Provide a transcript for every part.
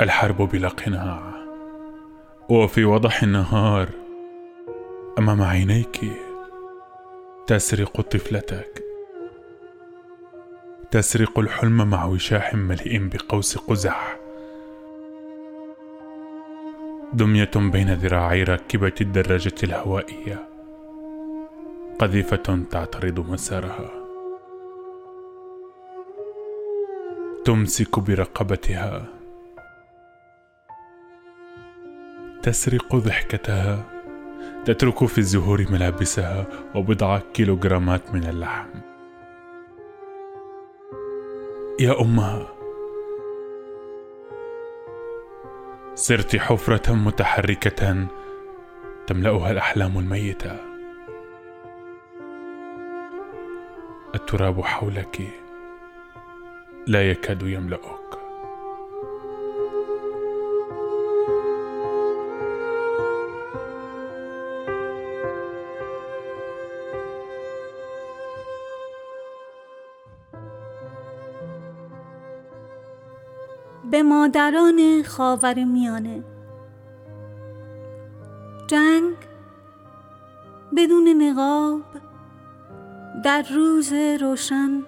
الحرب بلا قناع. وفي وضح النهار أمام عينيك تسرق طفلتك. تسرق الحلم مع وشاح مليء بقوس قزح. دمية بين ذراعي راكبة الدراجة الهوائية. قذيفة تعترض مسارها. تمسك برقبتها. تسرق ضحكتها تترك في الزهور ملابسها وبضع كيلوغرامات من اللحم. يا أمها صرت حفرة متحركة تملأها الأحلام الميتة. التراب حولك لا يكاد يملأك. به مادران خاور میانه. جنگ بدون نقاب در روز روشن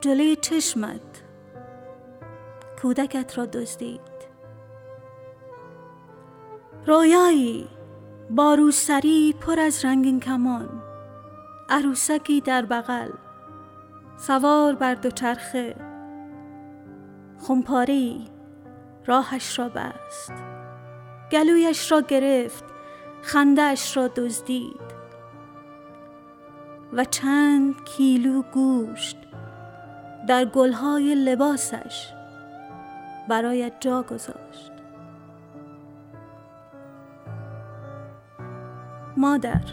جلوی چشمت کودکت را دزدید. رویایی با روسری پر از رنگین کمان عروسکی در بغل سوار بر دوچرخه. خمپاری راهش را بست. گلویش را گرفت. خندهاش را دزدید. و چند کیلو گوشت در گلهای لباسش برایت جا گذاشت. مادر.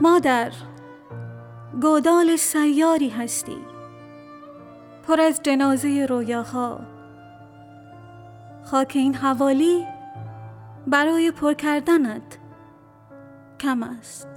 مادر گودال سیاری هستی. پر از جنازه رویاها. خاک این حوالی برای پر کردنت کم است.